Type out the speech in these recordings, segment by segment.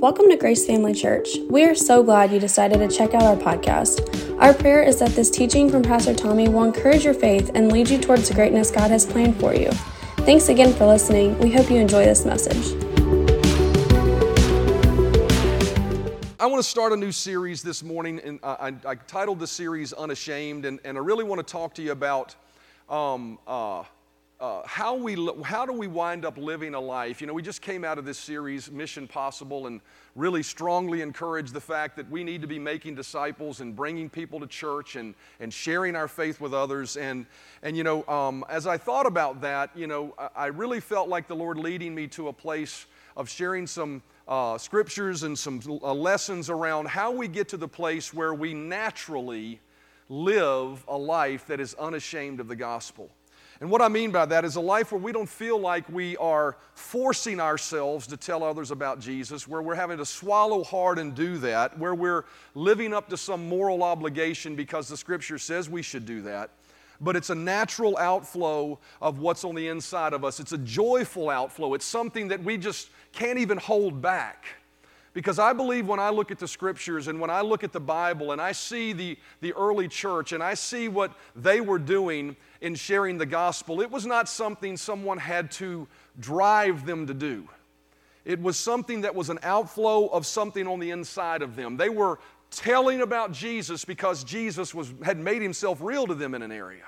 Welcome to Grace Family Church. We are so glad you decided to check out our podcast. Our prayer is that this teaching from Pastor Tommy will encourage your faith and lead you towards the greatness God has planned for you. Thanks again for listening. We hope you enjoy this message. I want to start a new series this morning, and I, I, I titled the series Unashamed, and, and I really want to talk to you about um, uh, uh, how, we, how do we wind up living a life? You know, we just came out of this series, Mission Possible, and really strongly encouraged the fact that we need to be making disciples and bringing people to church and, and sharing our faith with others. And, and you know, um, as I thought about that, you know, I, I really felt like the Lord leading me to a place of sharing some uh, scriptures and some uh, lessons around how we get to the place where we naturally live a life that is unashamed of the gospel. And what I mean by that is a life where we don't feel like we are forcing ourselves to tell others about Jesus, where we're having to swallow hard and do that, where we're living up to some moral obligation because the scripture says we should do that. But it's a natural outflow of what's on the inside of us. It's a joyful outflow. It's something that we just can't even hold back. Because I believe when I look at the scriptures and when I look at the Bible and I see the, the early church and I see what they were doing in sharing the gospel, it was not something someone had to drive them to do. It was something that was an outflow of something on the inside of them. They were telling about Jesus because Jesus was, had made himself real to them in an area.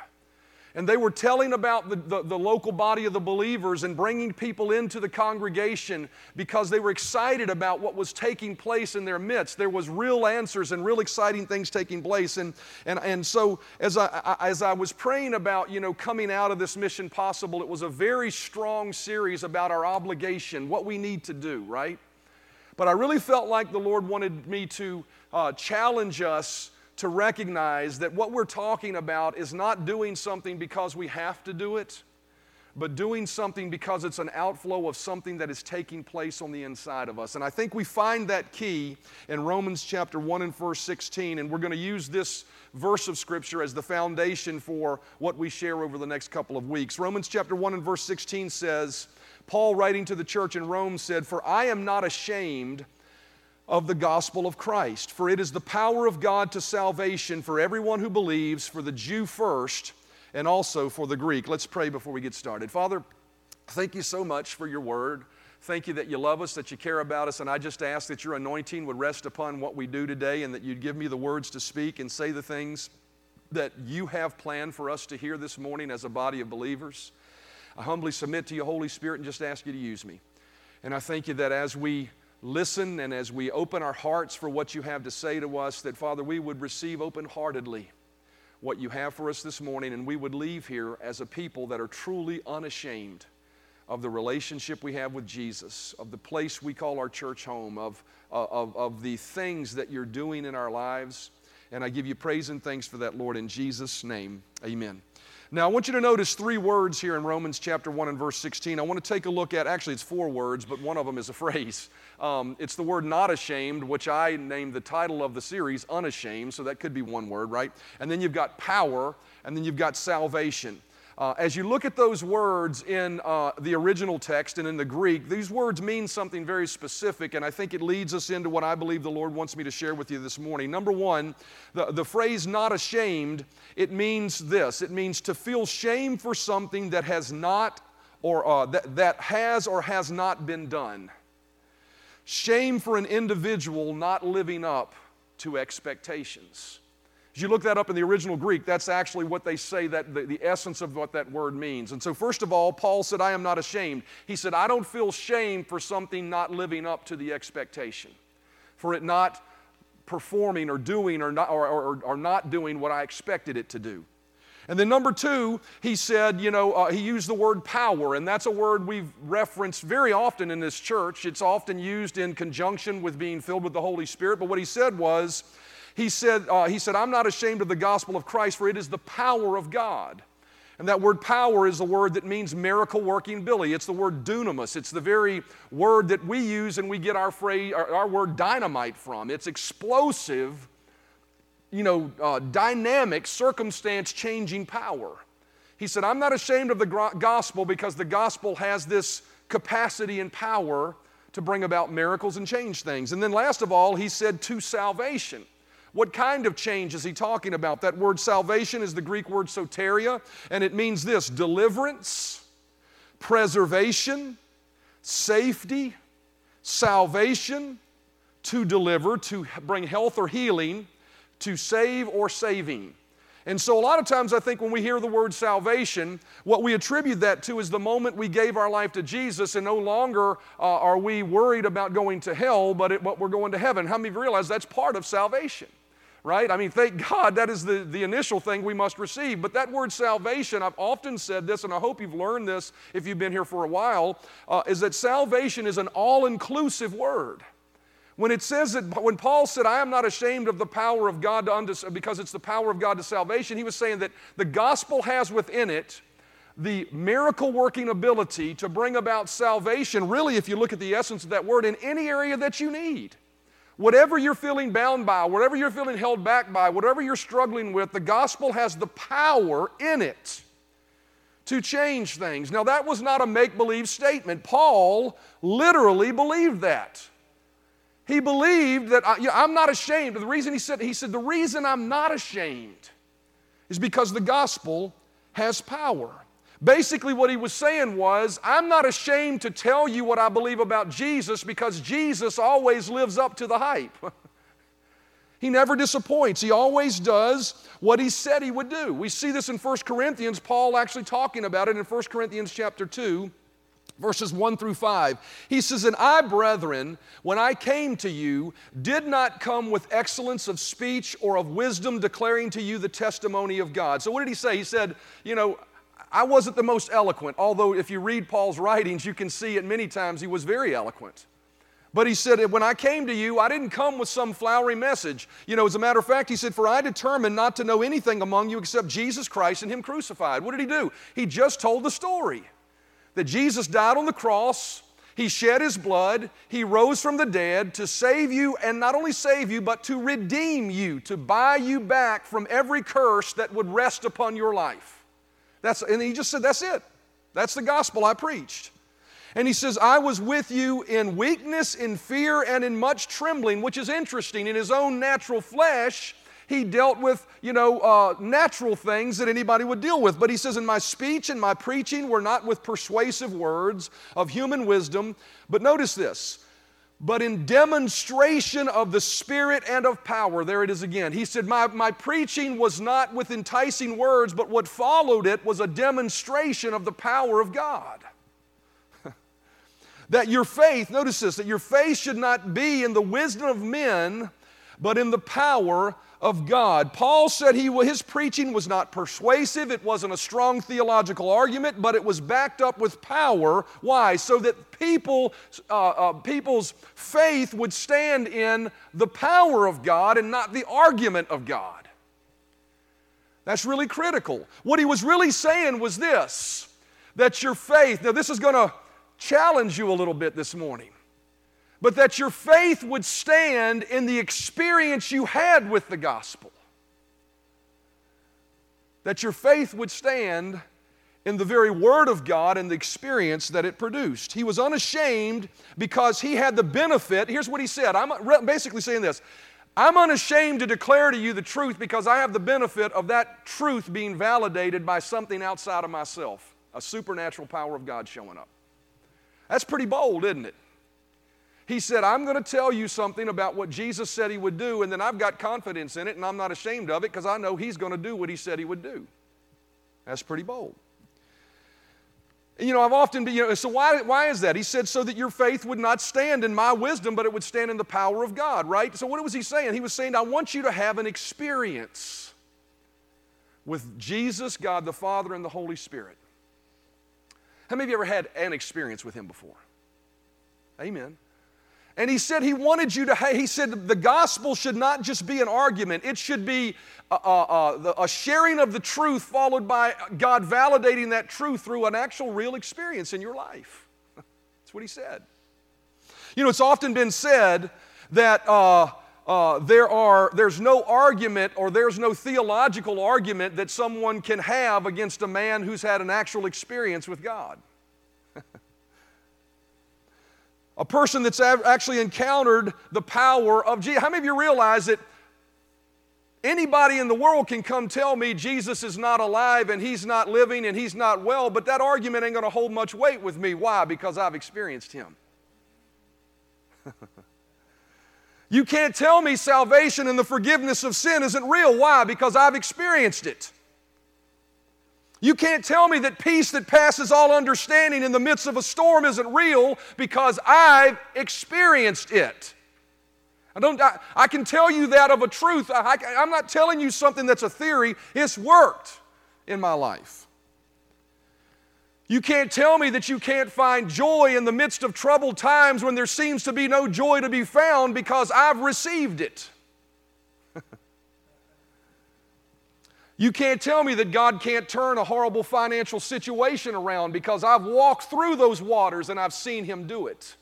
And they were telling about the, the, the, local body of the believers and bringing people into the congregation because they were excited about what was taking place in their midst. There was real answers and real exciting things taking place. And, and, and so as I, as I was praying about, you know, coming out of this mission possible, it was a very strong series about our obligation, what we need to do, right? But I really felt like the Lord wanted me to uh, challenge us to recognize that what we're talking about is not doing something because we have to do it, but doing something because it's an outflow of something that is taking place on the inside of us. And I think we find that key in Romans chapter 1 and verse 16, and we're going to use this verse of Scripture as the foundation for what we share over the next couple of weeks. Romans chapter 1 and verse 16 says, Paul, writing to the church in Rome, said, For I am not ashamed of the gospel of Christ. For it is the power of God to salvation for everyone who believes, for the Jew first, and also for the Greek. Let's pray before we get started. Father, thank you so much for your word. Thank you that you love us, that you care about us, and I just ask that your anointing would rest upon what we do today and that you'd give me the words to speak and say the things that you have planned for us to hear this morning as a body of believers. I humbly submit to you, Holy Spirit, and just ask you to use me. And I thank you that as we listen and as we open our hearts for what you have to say to us, that Father, we would receive open heartedly what you have for us this morning, and we would leave here as a people that are truly unashamed of the relationship we have with Jesus, of the place we call our church home, of, uh, of, of the things that you're doing in our lives. And I give you praise and thanks for that, Lord, in Jesus' name. Amen. Now, I want you to notice three words here in Romans chapter 1 and verse 16. I want to take a look at, actually, it's four words, but one of them is a phrase. Um, it's the word not ashamed, which I named the title of the series, Unashamed, so that could be one word, right? And then you've got power, and then you've got salvation. Uh, as you look at those words in uh, the original text and in the Greek, these words mean something very specific, and I think it leads us into what I believe the Lord wants me to share with you this morning. Number one, the, the phrase not ashamed, it means this it means to feel shame for something that has not or uh, that, that has or has not been done. Shame for an individual not living up to expectations. As you look that up in the original Greek, that's actually what they say that the, the, essence of what that word means. And so, first of all, Paul said, I am not ashamed. He said, I don't feel shame for something not living up to the expectation, for it not performing or doing or not, or, or, or not doing what I expected it to do. And then, number two, he said, you know, uh, he used the word power, and that's a word we've referenced very often in this church. It's often used in conjunction with being filled with the Holy Spirit. But what he said was, he said, uh, he said, I'm not ashamed of the gospel of Christ, for it is the power of God. And that word power is a word that means miracle working Billy. It's the word dunamis. It's the very word that we use and we get our, phrase, our, our word dynamite from. It's explosive, you know, uh, dynamic, circumstance changing power. He said, I'm not ashamed of the gospel because the gospel has this capacity and power to bring about miracles and change things. And then last of all, he said to salvation. What kind of change is he talking about? That word salvation is the Greek word soteria, and it means this deliverance, preservation, safety, salvation, to deliver, to bring health or healing, to save or saving. And so, a lot of times, I think when we hear the word salvation, what we attribute that to is the moment we gave our life to Jesus, and no longer uh, are we worried about going to hell, but, it, but we're going to heaven. How many of you realize that's part of salvation? Right? I mean, thank God that is the, the initial thing we must receive. But that word salvation, I've often said this, and I hope you've learned this if you've been here for a while, uh, is that salvation is an all inclusive word. When it says that, when Paul said, I am not ashamed of the power of God to unto, because it's the power of God to salvation, he was saying that the gospel has within it the miracle working ability to bring about salvation, really, if you look at the essence of that word, in any area that you need. Whatever you're feeling bound by, whatever you're feeling held back by, whatever you're struggling with, the gospel has the power in it to change things. Now, that was not a make believe statement. Paul literally believed that. He believed that I, am not ashamed. The reason he said, he said, the reason I'm not ashamed is because the gospel has power. Basically, what he was saying was, I'm not ashamed to tell you what I believe about Jesus because Jesus always lives up to the hype. he never disappoints. He always does what he said he would do. We see this in 1 Corinthians, Paul actually talking about it in 1 Corinthians chapter 2 verses 1 through 5. He says, And I, brethren, when I came to you, did not come with excellence of speech or of wisdom, declaring to you the testimony of God. So, what did he say? He said, You know, I wasn't the most eloquent, although if you read Paul's writings, you can see it many times he was very eloquent. But he said, When I came to you, I didn't come with some flowery message. You know, as a matter of fact, he said, For I determined not to know anything among you except Jesus Christ and Him crucified. What did he do? He just told the story that Jesus died on the cross, He shed His blood, He rose from the dead to save you, and not only save you, but to redeem you, to buy you back from every curse that would rest upon your life. That's, and He just said, That's it. That's the gospel I preached. And he says, I was with you in weakness, in fear, and in much trembling, which is interesting. In his own natural flesh, he dealt with, you know, uh, natural things that anybody would deal with. But he says, In my speech and my preaching were not with persuasive words of human wisdom, but notice this, but in demonstration of the Spirit and of power. There it is again. He said, My, my preaching was not with enticing words, but what followed it was a demonstration of the power of God that your faith, notice this, that your faith should not be in the wisdom of men, but in the power of God. Paul said he, his preaching was not persuasive, it wasn't a strong theological argument, but it was backed up with power. Why? So that people, uh, uh, people's faith would stand in the power of God and not the argument of God. That's really critical. What he was really saying was this that your faith, now this is going to challenge you a little bit this morning but that your faith would stand in the experience you had with the gospel. That your faith would stand in the very Word of God and the experience that it produced. He was unashamed because he had the benefit. Here's what he said I'm basically saying this I'm unashamed to declare to you the truth because I have the benefit of that truth being validated by something outside of myself, a supernatural power of God showing up. That's pretty bold, isn't it? He said, I'm going to tell you something about what Jesus said he would do, and then I've got confidence in it, and I'm not ashamed of it because I know he's going to do what he said he would do. That's pretty bold. You know, I've often been, you know, so why, why is that? He said, so that your faith would not stand in my wisdom, but it would stand in the power of God, right? So what was he saying? He was saying, I want you to have an experience with Jesus, God the Father, and the Holy Spirit. How many of you ever had an experience with him before? Amen. And he said he wanted you to, he said the gospel should not just be an argument, it should be a, a, a, sharing of the truth followed by God validating that truth through an actual real experience in your life. That's what he said. You know, it's often been said that uh, uh, there are, there's no argument or there's no theological argument that someone can have against a man who's had an actual experience with God. A person that's actually encountered the power of Jesus. How many of you realize that anybody in the world can come tell me Jesus is not alive and he's not living and he's not well, but that argument ain't going to hold much weight with me. Why? Because I've experienced him. you can't tell me salvation and the forgiveness of sin isn't real. Why? Because I've experienced it. You can't tell me that peace that passes all understanding in the midst of a storm isn't real because I've experienced it. I, don't, I, I can tell you that of a truth. I, I'm not telling you something that's a theory, it's worked in my life. You can't tell me that you can't find joy in the midst of troubled times when there seems to be no joy to be found because I've received it. You can't tell me that God can't turn a horrible financial situation around because I've walked through those waters and I've seen Him do it.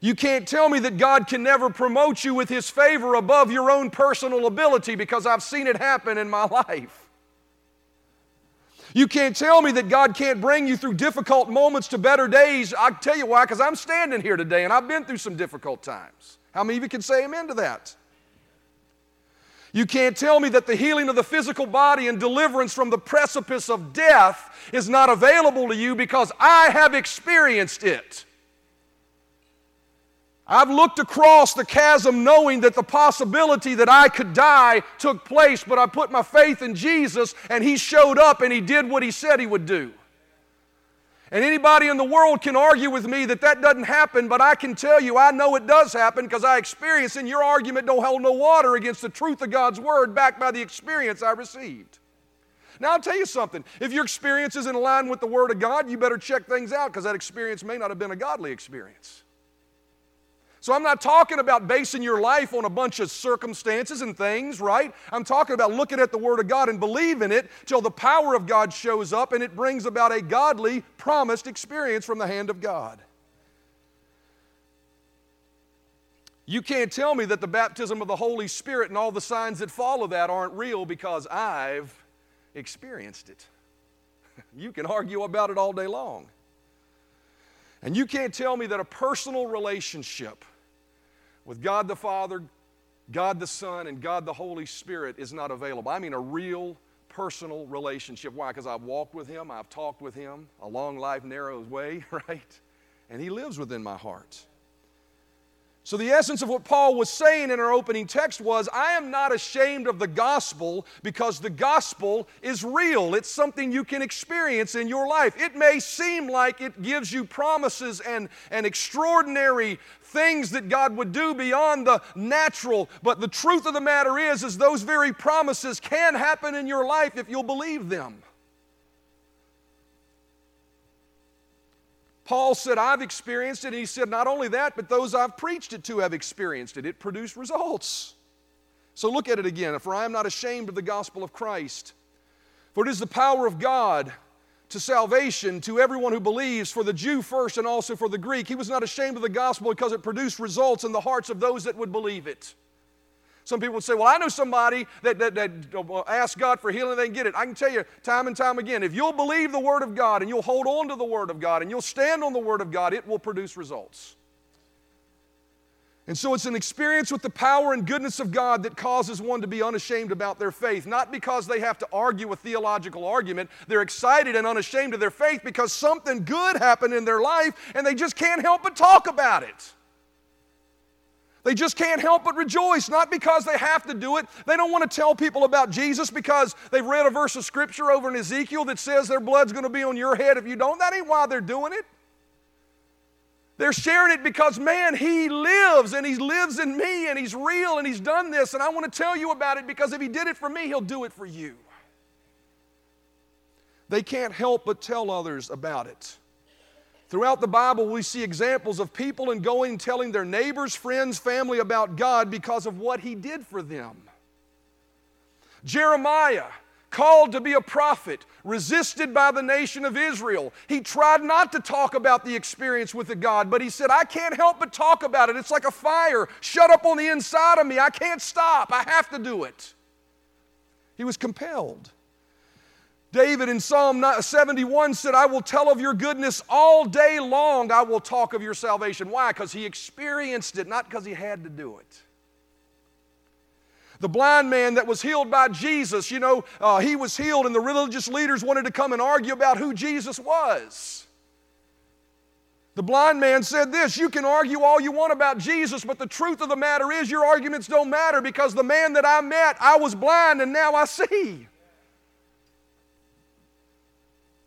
You can't tell me that God can never promote you with His favor above your own personal ability because I've seen it happen in my life. You can't tell me that God can't bring you through difficult moments to better days. I tell you why, because I'm standing here today and I've been through some difficult times. How many of you can say amen to that? You can't tell me that the healing of the physical body and deliverance from the precipice of death is not available to you because I have experienced it. I've looked across the chasm knowing that the possibility that I could die took place, but I put my faith in Jesus and He showed up and He did what He said He would do. And anybody in the world can argue with me that that doesn't happen, but I can tell you I know it does happen because I experience, and your argument don't hold no water against the truth of God's Word backed by the experience I received. Now, I'll tell you something. If your experience is in line with the Word of God, you better check things out because that experience may not have been a godly experience. So I'm not talking about basing your life on a bunch of circumstances and things, right? I'm talking about looking at the Word of God and believing it till the power of God shows up and it brings about a godly, promised experience from the hand of God. You can't tell me that the baptism of the Holy Spirit and all the signs that follow that aren't real because I've experienced it. you can argue about it all day long. And you can't tell me that a personal relationship with God the Father, God the Son, and God the Holy Spirit is not available. I mean, a real personal relationship. Why? Because I've walked with Him, I've talked with Him, a long life, narrow way, right? And He lives within my heart. So, the essence of what Paul was saying in our opening text was I am not ashamed of the gospel because the gospel is real. It's something you can experience in your life. It may seem like it gives you promises and, and extraordinary things that God would do beyond the natural, but the truth of the matter is, is those very promises can happen in your life if you'll believe them. Paul said, I've experienced it. And he said, not only that, but those I've preached it to have experienced it. It produced results. So look at it again. For I am not ashamed of the gospel of Christ, for it is the power of God to salvation to everyone who believes, for the Jew first and also for the Greek. He was not ashamed of the gospel because it produced results in the hearts of those that would believe it. Some people would say, Well, I know somebody that, that, that uh, asks God for healing, and they can get it. I can tell you time and time again if you'll believe the Word of God and you'll hold on to the Word of God and you'll stand on the Word of God, it will produce results. And so it's an experience with the power and goodness of God that causes one to be unashamed about their faith. Not because they have to argue a theological argument. They're excited and unashamed of their faith because something good happened in their life and they just can't help but talk about it. They just can't help but rejoice, not because they have to do it. They don't want to tell people about Jesus because they've read a verse of scripture over in Ezekiel that says their blood's going to be on your head if you don't. That ain't why they're doing it. They're sharing it because, man, He lives and He lives in me and He's real and He's done this. And I want to tell you about it because if He did it for me, He'll do it for you. They can't help but tell others about it. Throughout the Bible, we see examples of people and going and telling their neighbors, friends, family about God because of what He did for them. Jeremiah, called to be a prophet, resisted by the nation of Israel. He tried not to talk about the experience with the God, but he said, I can't help but talk about it. It's like a fire shut up on the inside of me. I can't stop. I have to do it. He was compelled. David in Psalm 71 said, I will tell of your goodness all day long. I will talk of your salvation. Why? Because he experienced it, not because he had to do it. The blind man that was healed by Jesus, you know, uh, he was healed, and the religious leaders wanted to come and argue about who Jesus was. The blind man said this You can argue all you want about Jesus, but the truth of the matter is your arguments don't matter because the man that I met, I was blind and now I see.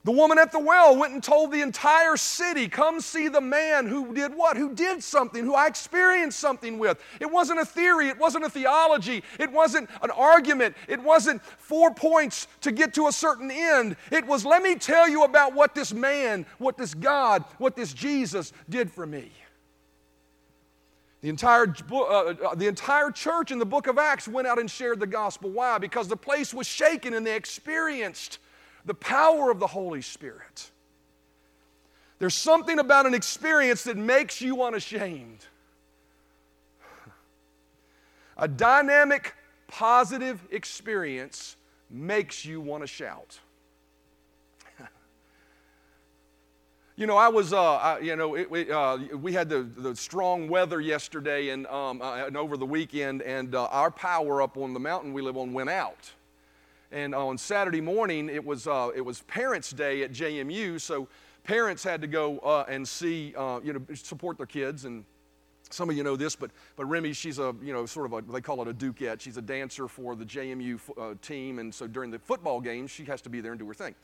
The woman at the well went and told the entire city, Come see the man who did what? Who did something, who I experienced something with. It wasn't a theory, it wasn't a theology, it wasn't an argument, it wasn't four points to get to a certain end. It was, Let me tell you about what this man, what this God, what this Jesus did for me. The entire, uh, uh, the entire church in the book of Acts went out and shared the gospel. Why? Because the place was shaken and they experienced the power of the Holy Spirit. There's something about an experience that makes you unashamed. A dynamic, positive experience makes you want to shout. you know, I was, uh, I, you know, it, uh, we had the, the strong weather yesterday and, um, uh, and over the weekend, and uh, our power up on the mountain we live on went out. And on Saturday morning, it was, uh, it was Parents' Day at JMU, so parents had to go uh, and see, uh, you know, support their kids. And some of you know this, but, but Remy, she's a, you know, sort of a, they call it a Dukette. She's a dancer for the JMU uh, team. And so during the football games, she has to be there and do her thing.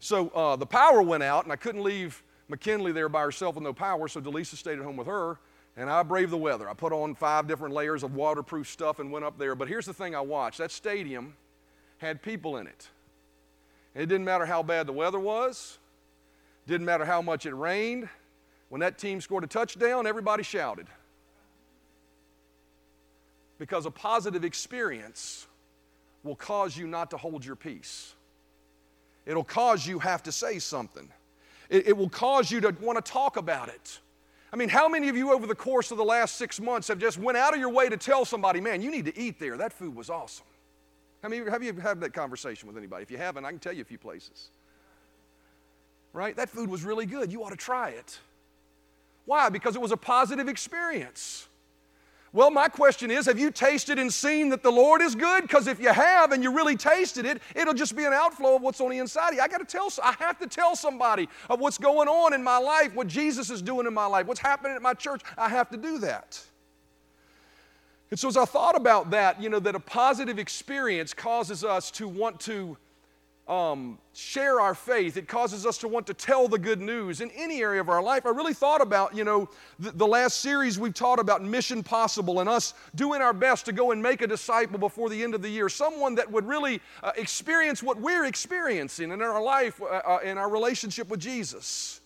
So uh, the power went out, and I couldn't leave McKinley there by herself with no power, so Delisa stayed at home with her. And I braved the weather. I put on five different layers of waterproof stuff and went up there. But here's the thing I watched that stadium had people in it. It didn't matter how bad the weather was, didn't matter how much it rained. When that team scored a touchdown, everybody shouted. Because a positive experience will cause you not to hold your peace. It'll cause you have to say something. It, it will cause you to want to talk about it. I mean, how many of you over the course of the last six months have just went out of your way to tell somebody, man, you need to eat there. That food was awesome. How many have you had that conversation with anybody? If you haven't, I can tell you a few places. Right? That food was really good. You ought to try it. Why? Because it was a positive experience. Well, my question is have you tasted and seen that the Lord is good? Because if you have and you really tasted it, it'll just be an outflow of what's on the inside of you. I got to tell, I have to tell somebody of what's going on in my life, what Jesus is doing in my life, what's happening at my church. I have to do that. And so, as I thought about that, you know, that a positive experience causes us to want to um, share our faith, it causes us to want to tell the good news in any area of our life. I really thought about, you know, the, the last series we've taught about Mission Possible and us doing our best to go and make a disciple before the end of the year, someone that would really uh, experience what we're experiencing in our life, uh, uh, in our relationship with Jesus.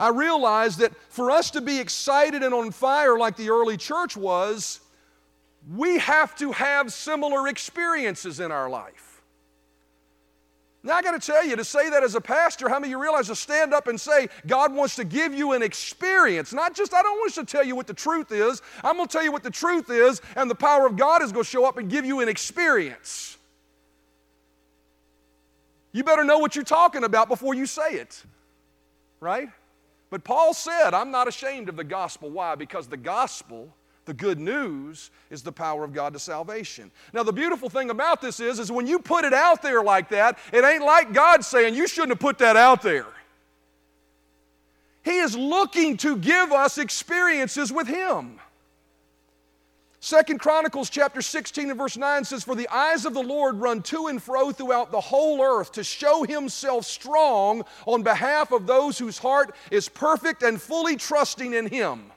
I realized that for us to be excited and on fire like the early church was, we have to have similar experiences in our life. Now, I got to tell you, to say that as a pastor, how many of you realize to stand up and say, God wants to give you an experience? Not just, I don't want to tell you what the truth is. I'm going to tell you what the truth is, and the power of God is going to show up and give you an experience. You better know what you're talking about before you say it, right? But Paul said, I'm not ashamed of the gospel. Why? Because the gospel, the good news, is the power of God to salvation. Now, the beautiful thing about this is, is when you put it out there like that, it ain't like God saying, You shouldn't have put that out there. He is looking to give us experiences with Him. Second Chronicles chapter 16 and verse 9 says, For the eyes of the Lord run to and fro throughout the whole earth to show himself strong on behalf of those whose heart is perfect and fully trusting in him.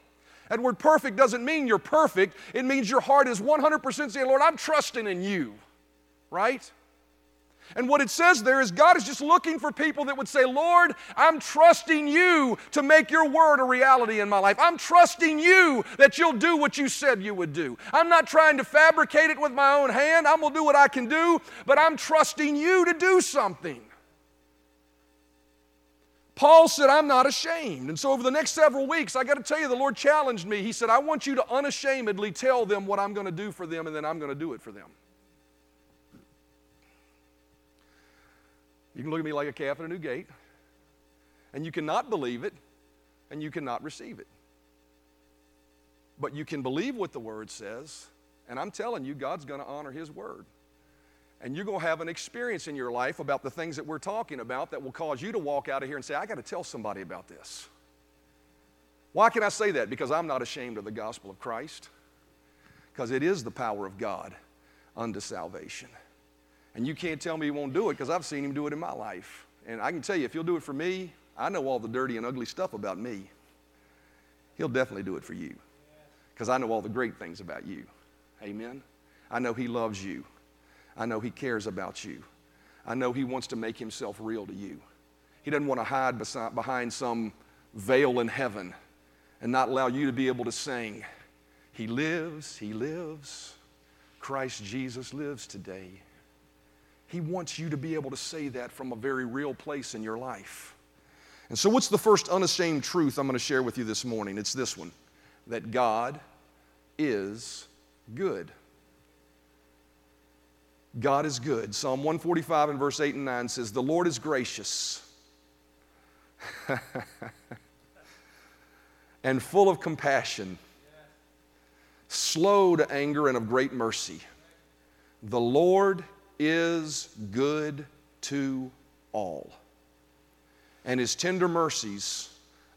That word perfect doesn't mean you're perfect, it means your heart is 100% saying, Lord, I'm trusting in you, right? And what it says there is God is just looking for people that would say, Lord, I'm trusting you to make your word a reality in my life. I'm trusting you that you'll do what you said you would do. I'm not trying to fabricate it with my own hand. I'm going to do what I can do, but I'm trusting you to do something. Paul said, I'm not ashamed. And so, over the next several weeks, I got to tell you, the Lord challenged me. He said, I want you to unashamedly tell them what I'm going to do for them, and then I'm going to do it for them. You can look at me like a calf at a new gate, and you cannot believe it, and you cannot receive it. But you can believe what the Word says, and I'm telling you, God's going to honor His Word. And you're going to have an experience in your life about the things that we're talking about that will cause you to walk out of here and say, I got to tell somebody about this. Why can I say that? Because I'm not ashamed of the gospel of Christ. Because it is the power of God unto salvation. And you can't tell me he won't do it because I've seen him do it in my life. And I can tell you, if he'll do it for me, I know all the dirty and ugly stuff about me. He'll definitely do it for you because I know all the great things about you. Amen. I know he loves you. I know he cares about you. I know he wants to make himself real to you. He doesn't want to hide behind some veil in heaven and not allow you to be able to sing, He lives, He lives. Christ Jesus lives today. He wants you to be able to say that from a very real place in your life. And so, what's the first unashamed truth I'm going to share with you this morning? It's this one that God is good. God is good. Psalm 145 and verse 8 and 9 says, The Lord is gracious and full of compassion, slow to anger and of great mercy. The Lord is good to all, and his tender mercies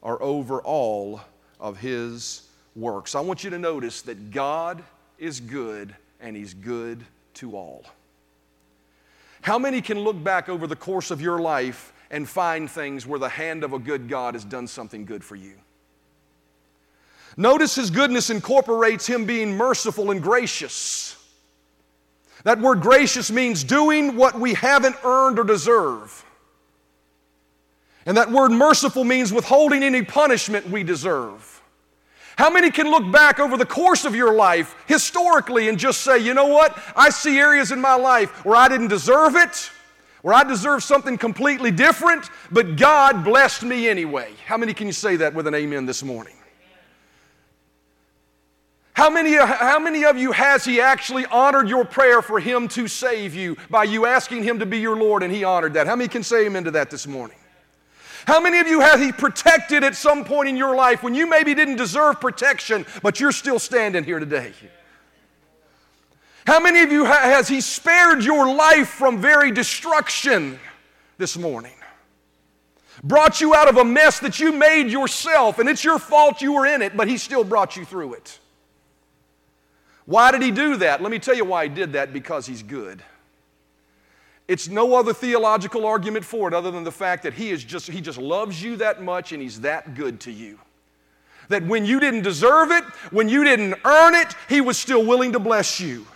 are over all of his works. I want you to notice that God is good and he's good to all. How many can look back over the course of your life and find things where the hand of a good God has done something good for you? Notice his goodness incorporates him being merciful and gracious. That word gracious means doing what we haven't earned or deserve. And that word merciful means withholding any punishment we deserve. How many can look back over the course of your life historically and just say, you know what? I see areas in my life where I didn't deserve it, where I deserve something completely different, but God blessed me anyway. How many can you say that with an amen this morning? How many, how many of you has He actually honored your prayer for Him to save you by you asking Him to be your Lord and He honored that? How many can say Amen to that this morning? How many of you have He protected at some point in your life when you maybe didn't deserve protection, but you're still standing here today? How many of you has He spared your life from very destruction this morning? Brought you out of a mess that you made yourself, and it's your fault you were in it, but He still brought you through it. Why did he do that? Let me tell you why he did that because he's good. It's no other theological argument for it other than the fact that he is just he just loves you that much and he's that good to you. That when you didn't deserve it, when you didn't earn it, he was still willing to bless you.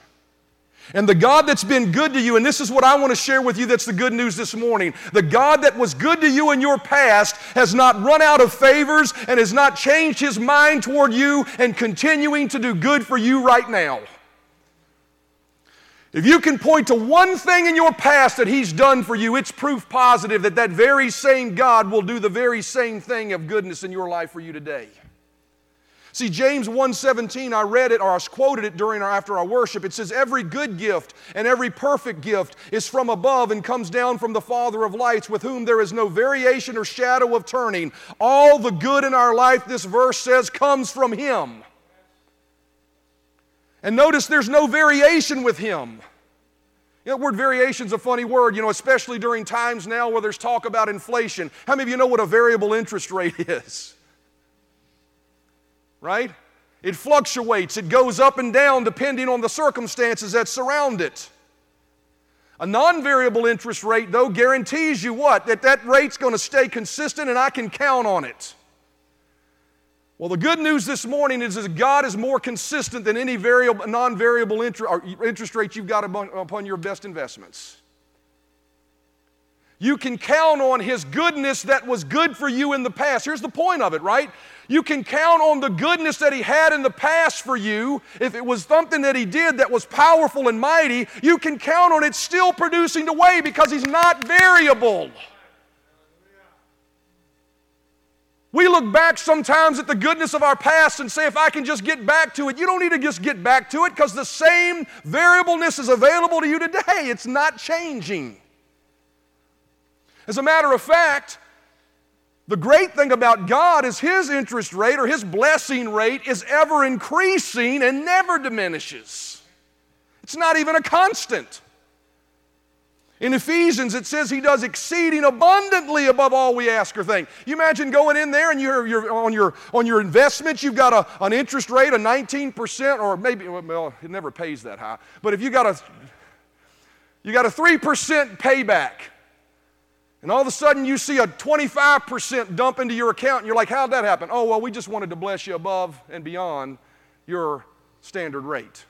And the God that's been good to you, and this is what I want to share with you that's the good news this morning. The God that was good to you in your past has not run out of favors and has not changed his mind toward you and continuing to do good for you right now. If you can point to one thing in your past that He's done for you, it's proof positive that that very same God will do the very same thing of goodness in your life for you today. See, James 1:17, I read it or I quoted it during or after our worship. It says, Every good gift and every perfect gift is from above and comes down from the Father of lights, with whom there is no variation or shadow of turning. All the good in our life, this verse says, comes from Him. And notice there's no variation with Him. You know, word variation is a funny word, you know, especially during times now where there's talk about inflation. How many of you know what a variable interest rate is? Right? It fluctuates, it goes up and down depending on the circumstances that surround it. A non variable interest rate, though, guarantees you what? That that rate's going to stay consistent and I can count on it. Well, the good news this morning is that God is more consistent than any variable, non variable interest rate you've got upon your best investments. You can count on His goodness that was good for you in the past. Here's the point of it, right? You can count on the goodness that He had in the past for you. If it was something that He did that was powerful and mighty, you can count on it still producing the way because He's not variable. We look back sometimes at the goodness of our past and say, if I can just get back to it, you don't need to just get back to it because the same variableness is available to you today. It's not changing. As a matter of fact, the great thing about God is His interest rate or His blessing rate is ever increasing and never diminishes. It's not even a constant. In Ephesians, it says he does exceeding abundantly above all we ask or think. You imagine going in there and you're, you're on, your, on your investments, you've got a, an interest rate of 19%, or maybe, well, it never pays that high. But if you got a, you got a 3% payback, and all of a sudden you see a 25% dump into your account, and you're like, how'd that happen? Oh, well, we just wanted to bless you above and beyond your standard rate.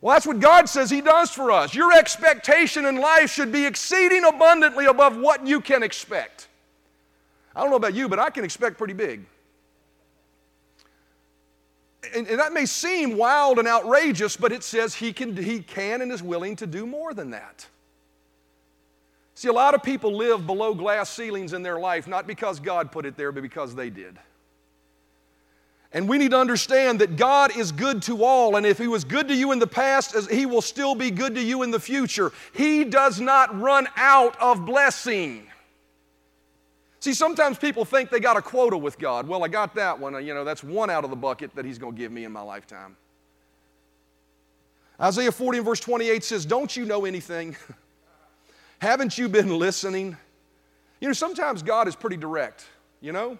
Well, that's what God says He does for us. Your expectation in life should be exceeding abundantly above what you can expect. I don't know about you, but I can expect pretty big. And, and, that may seem wild and outrageous, but it says he can, he can and is willing to do more than that. See, a lot of people live below glass ceilings in their life, not because God put it there, but because they did. And we need to understand that God is good to all, and if He was good to you in the past, He will still be good to you in the future. He does not run out of blessing. See, sometimes people think they got a quota with God. Well, I got that one. You know, that's one out of the bucket that He's going to give me in my lifetime. Isaiah 40 and verse 28 says, Don't you know anything? Haven't you been listening? You know, sometimes God is pretty direct, you know?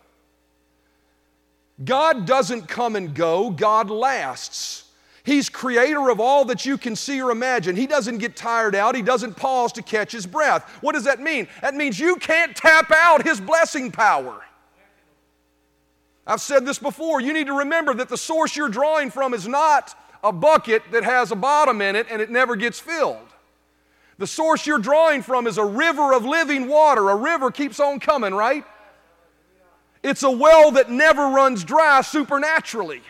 God doesn't come and go, God lasts. He's creator of all that you can see or imagine. He doesn't get tired out. He doesn't pause to catch his breath. What does that mean? That means you can't tap out his blessing power. I've said this before. You need to remember that the source you're drawing from is not a bucket that has a bottom in it and it never gets filled. The source you're drawing from is a river of living water. A river keeps on coming, right? It's a well that never runs dry supernaturally.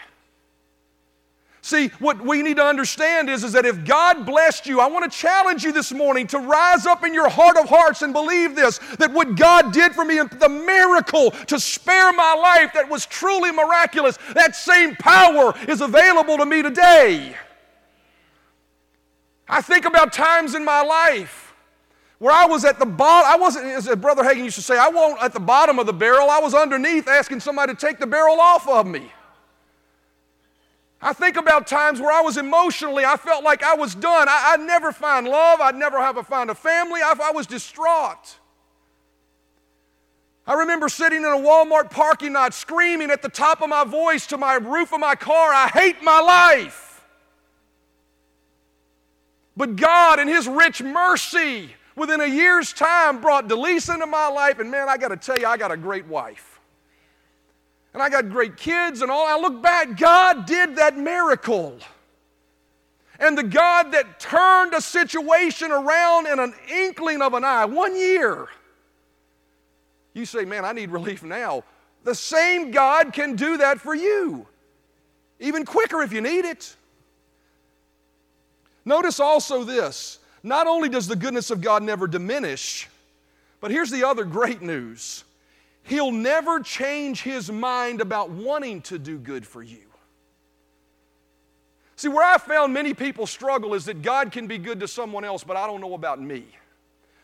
See, what we need to understand is, is that if God blessed you, I want to challenge you this morning to rise up in your heart of hearts and believe this that what God did for me, the miracle to spare my life that was truly miraculous, that same power is available to me today. I think about times in my life where I was at the bottom, I wasn't, as Brother Hagin used to say, I wasn't at the bottom of the barrel, I was underneath asking somebody to take the barrel off of me. I think about times where I was emotionally, I felt like I was done. I, would never find love, I'd never have a, find a family, I, I was distraught. I remember sitting in a Walmart parking lot screaming at the top of my voice to my roof of my car, I hate my life. But God, in His rich mercy, within a year's time brought Delisa into my life, and man, I got to tell you, I got a great wife. And I got great kids and all. I look back, God did that miracle. And the God that turned a situation around in an inkling of an eye, one year. You say, man, I need relief now. The same God can do that for you, even quicker if you need it. Notice also this not only does the goodness of God never diminish, but here's the other great news He'll never change His mind about wanting to do good for you. See, where I found many people struggle is that God can be good to someone else, but I don't know about me.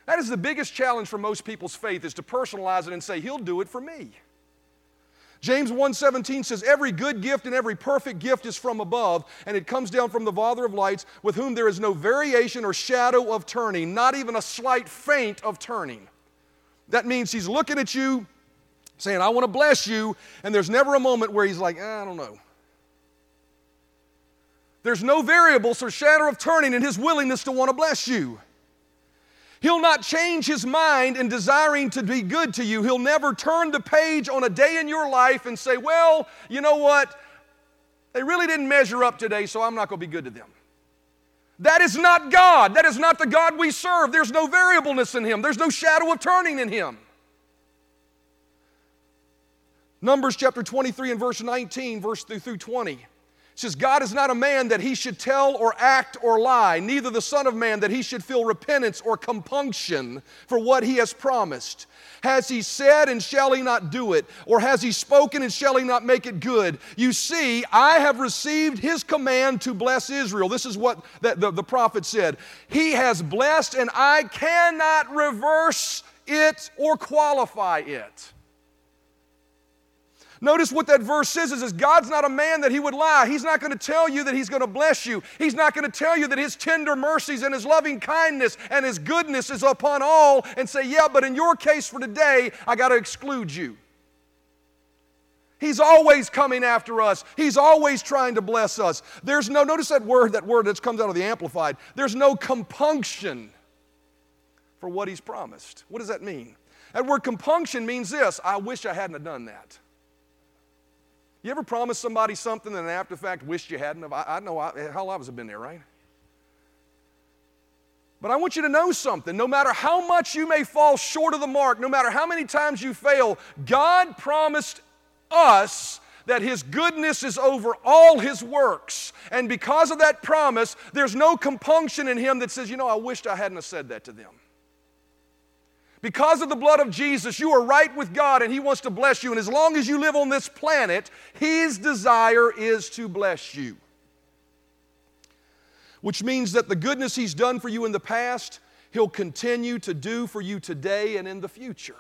That is the biggest challenge for most people's faith is to personalize it and say, He'll do it for me. James 1:17 says every good gift and every perfect gift is from above and it comes down from the father of lights with whom there is no variation or shadow of turning not even a slight faint of turning. That means he's looking at you saying I want to bless you and there's never a moment where he's like eh, I don't know. There's no variables or shadow of turning in his willingness to want to bless you He'll not change his mind in desiring to be good to you. He'll never turn the page on a day in your life and say, Well, you know what? They really didn't measure up today, so I'm not going to be good to them. That is not God. That is not the God we serve. There's no variableness in Him, there's no shadow of turning in Him. Numbers chapter 23 and verse 19, verse through 20 says, God is not a man that he should tell or act or lie, neither the Son of Man that he should feel repentance or compunction for what he has promised. Has he said and shall he not do it? Or has he spoken and shall he not make it good? You see, I have received his command to bless Israel. This is what the, the, the prophet said. He has blessed, and I cannot reverse it or qualify it. Notice what that verse says is, is God's not a man that he would lie. He's not going to tell you that he's going to bless you. He's not going to tell you that his tender mercies and his loving kindness and his goodness is upon all and say, yeah, but in your case for today, I got to exclude you. He's always coming after us. He's always trying to bless us. There's no, notice that word, that word that comes out of the Amplified. There's no compunction for what he's promised. What does that mean? That word compunction means this I wish I hadn't have done that. You ever promise somebody something and after the fact wished you hadn't? I, I know I, hell, I was have been there, right? But I want you to know something. No matter how much you may fall short of the mark, no matter how many times you fail, God promised us that His goodness is over all His works. And because of that promise, there's no compunction in Him that says, you know, I wished I hadn't said that to them. Because of the blood of Jesus, you are right with God and He wants to bless you. And as long as you live on this planet, His desire is to bless you. Which means that the goodness He's done for you in the past, He'll continue to do for you today and in the future.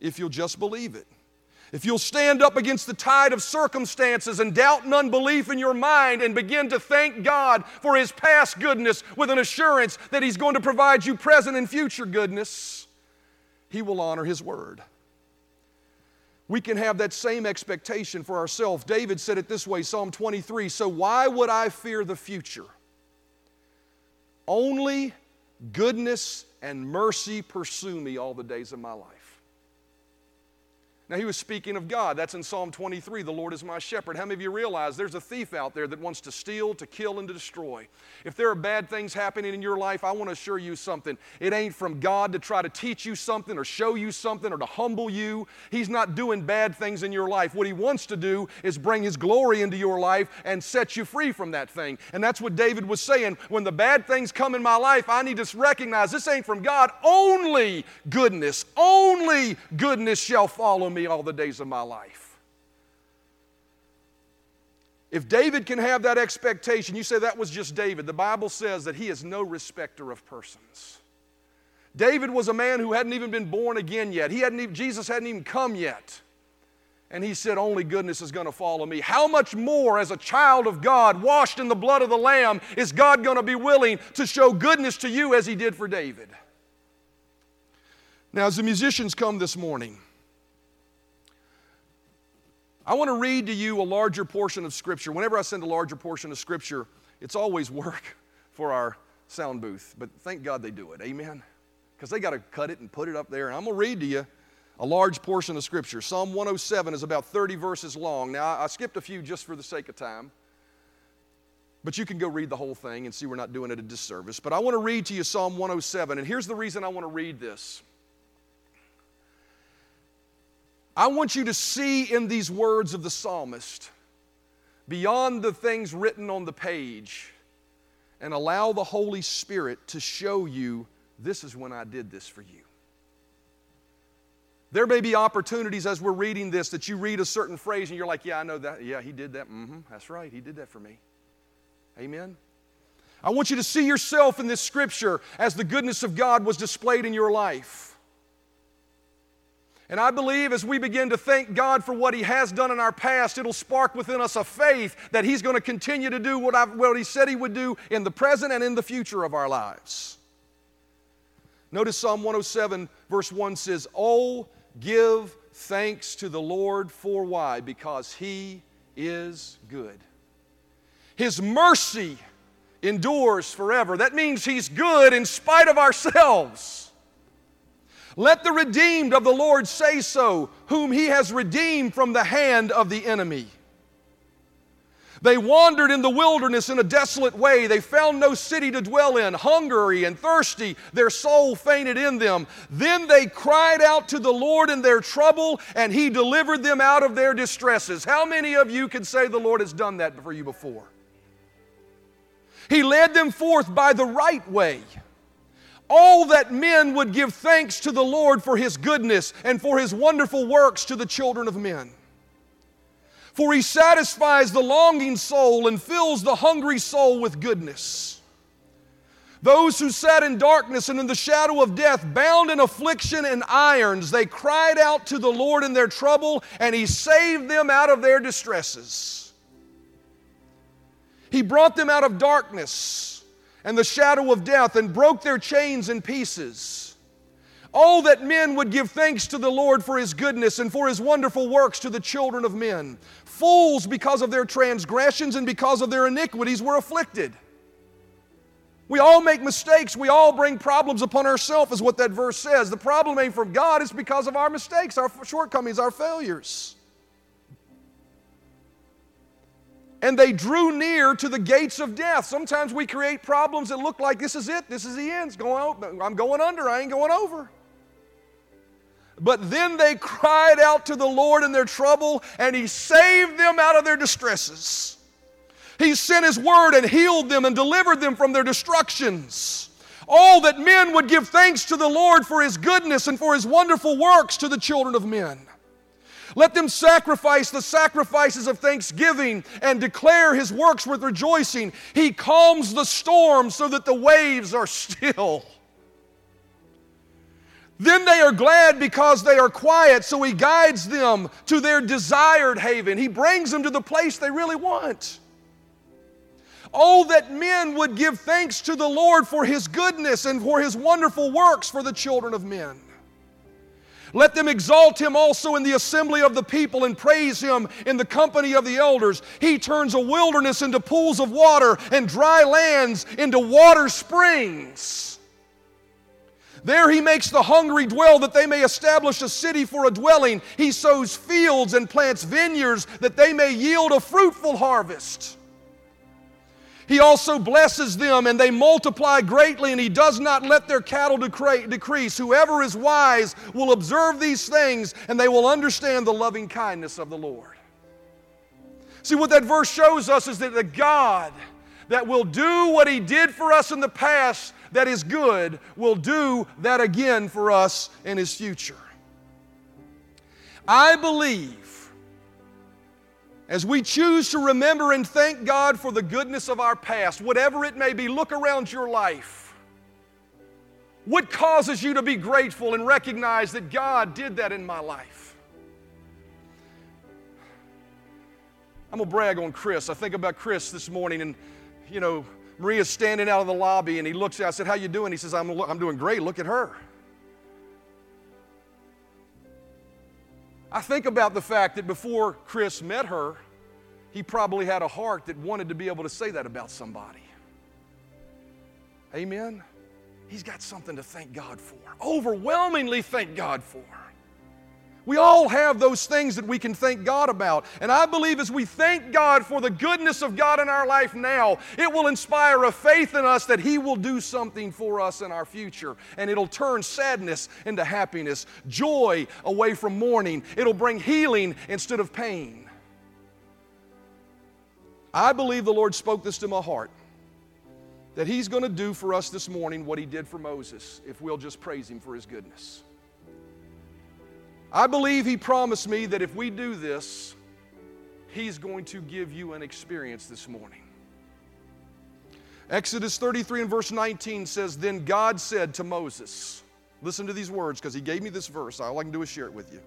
If you'll just believe it. If you'll stand up against the tide of circumstances and doubt and unbelief in your mind and begin to thank God for His past goodness with an assurance that He's going to provide you present and future goodness, He will honor His word. We can have that same expectation for ourselves. David said it this way Psalm 23 So why would I fear the future? Only goodness and mercy pursue me all the days of my life. Now, he was speaking of God. That's in Psalm 23 the Lord is my shepherd. How many of you realize there's a thief out there that wants to steal, to kill, and to destroy? If there are bad things happening in your life, I want to assure you something. It ain't from God to try to teach you something or show you something or to humble you. He's not doing bad things in your life. What he wants to do is bring his glory into your life and set you free from that thing. And that's what David was saying. When the bad things come in my life, I need to recognize this ain't from God. Only goodness, only goodness shall follow me me all the days of my life. If David can have that expectation, you say that was just David. The Bible says that he is no respecter of persons. David was a man who hadn't even been born again yet. He hadn't even, Jesus hadn't even come yet. And he said, Only goodness is going to follow me. How much more, as a child of God, washed in the blood of the Lamb, is God going to be willing to show goodness to you as he did for David? Now, as the musicians come this morning, I want to read to you a larger portion of Scripture. Whenever I send a larger portion of Scripture, it's always work for our sound booth, but thank God they do it. Amen? Because they got to cut it and put it up there. And I'm going to read to you a large portion of Scripture. Psalm 107 is about 30 verses long. Now, I skipped a few just for the sake of time. But you can go read the whole thing and see we're not doing it a disservice. But I want to read to you Psalm 107. And here's the reason I want to read this I want you to see in these words of the psalmist, beyond the things written on the page, and allow the Holy Spirit to show you this is when I did this for you. There may be opportunities as we're reading this that you read a certain phrase and you're like, yeah, I know that. Yeah, he did that. Mm-hmm, that's right. He did that for me. Amen. I want you to see yourself in this scripture as the goodness of God was displayed in your life. And I believe as we begin to thank God for what He has done in our past, it'll spark within us a faith that He's going to continue to do what, what He said He would do in the present and in the future of our lives. Notice Psalm 107, verse 1 says, Oh, give thanks to the Lord for why? Because He is good. His mercy endures forever. That means He's good in spite of ourselves. Let the redeemed of the Lord say so, whom he has redeemed from the hand of the enemy. They wandered in the wilderness in a desolate way. They found no city to dwell in. Hungry and thirsty, their soul fainted in them. Then they cried out to the Lord in their trouble, and He delivered them out of their distresses. How many of you can say the Lord has done that for you before? He led them forth by the right way all that men would give thanks to the Lord for his goodness and for his wonderful works to the children of men. For he satisfies the longing soul and fills the hungry soul with goodness. Those who sat in darkness and in the shadow of death, bound in affliction and irons, they cried out to the Lord in their trouble, and He saved them out of their distresses. He brought them out of darkness and the shadow of death and broke their chains in pieces. Oh, that men would give thanks to the Lord for His goodness and for His wonderful works to the children of men. Fools, because of their transgressions and because of their iniquities, were afflicted. We all make mistakes. We all bring problems upon ourselves, is what that verse says. The problem ain't from God, it's because of our mistakes, our shortcomings, our failures. And they drew near to the gates of death. Sometimes we create problems that look like this is it, this is the end. Going, I'm going under, I ain't going over. But then they cried out to the Lord in their trouble, and He saved them out of their distresses. He sent His word and healed them and delivered them from their destructions. Oh, that men would give thanks to the Lord for His goodness and for His wonderful works to the children of men. Let them sacrifice the sacrifices of thanksgiving and declare His works with rejoicing. He calms the storm so that the waves are still. Then they are glad because they are quiet, so He guides them to their desired haven. He brings them to the place they really want. Oh, that men would give thanks to the Lord for His goodness and for His wonderful works for the children of men. Let them exalt him also in the assembly of the people and praise him in the company of the elders. He turns a wilderness into pools of water and dry lands into water springs. There he makes the hungry dwell that they may establish a city for a dwelling. He sows fields and plants vineyards that they may yield a fruitful harvest. He also blesses them and they multiply greatly, and He does not let their cattle decrease. Whoever is wise will observe these things and they will understand the loving kindness of the Lord. See, what that verse shows us is that the God that will do what He did for us in the past that is good will do that again for us in His future. I believe as we choose to remember and thank God for the goodness of our past, whatever it may be, look around your life. What causes you to be grateful and recognize that God did that in my life? I'm gonna brag on Chris. I think about Chris this morning, and you know, Maria's standing out of the lobby, and he looks at. I said, "How you doing?" He says, "I'm, I'm doing great. Look at her." I think about the fact that before Chris met her, he probably had a heart that wanted to be able to say that about somebody. Amen? He's got something to thank God for. Overwhelmingly thank God for. We all have those things that we can thank God about. And I believe as we thank God for the goodness of God in our life now, it will inspire a faith in us that He will do something for us in our future. And it'll turn sadness into happiness, joy away from mourning. It'll bring healing instead of pain. I believe the Lord spoke this to my heart that He's going to do for us this morning what He did for Moses if we'll just praise Him for His goodness. I believe He promised me that if we do this, He's going to give you an experience this morning. Exodus 33 and verse 19 says, Then God said to Moses, Listen to these words because He gave me this verse. All I can do is share it with you.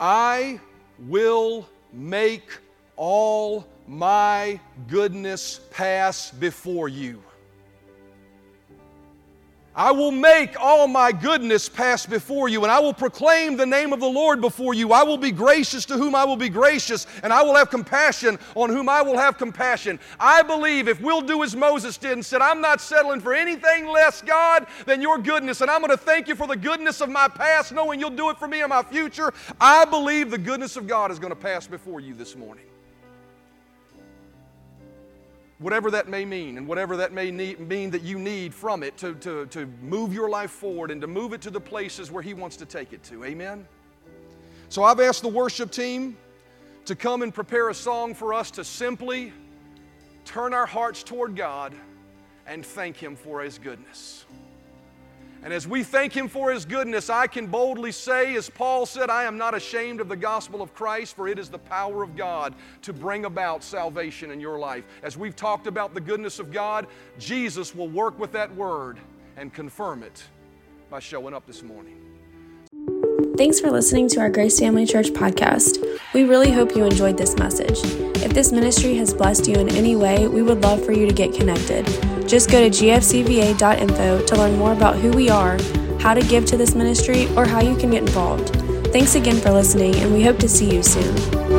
I will make all my goodness pass before you. I will make all my goodness pass before you, and I will proclaim the name of the Lord before you. I will be gracious to whom I will be gracious, and I will have compassion on whom I will have compassion. I believe if we'll do as Moses did and said, I'm not settling for anything less, God, than your goodness, and I'm going to thank you for the goodness of my past, knowing you'll do it for me in my future. I believe the goodness of God is going to pass before you this morning whatever that may mean, and whatever that may need, mean that you need from it to, to, to move your life forward and to move it to the places where He wants to take it to. Amen? So I've asked the worship team to come and prepare a song for us to simply turn our hearts toward God and thank Him for His goodness. And as we thank Him for His goodness, I can boldly say, as Paul said, I am not ashamed of the gospel of Christ, for it is the power of God to bring about salvation in your life. As we've talked about the goodness of God, Jesus will work with that word and confirm it by showing up this morning. Thanks for listening to our Grace Family Church podcast. We really hope you enjoyed this message. If this ministry has blessed you in any way, we would love for you to get connected. Just go to gfcva.info to learn more about who we are, how to give to this ministry, or how you can get involved. Thanks again for listening, and we hope to see you soon.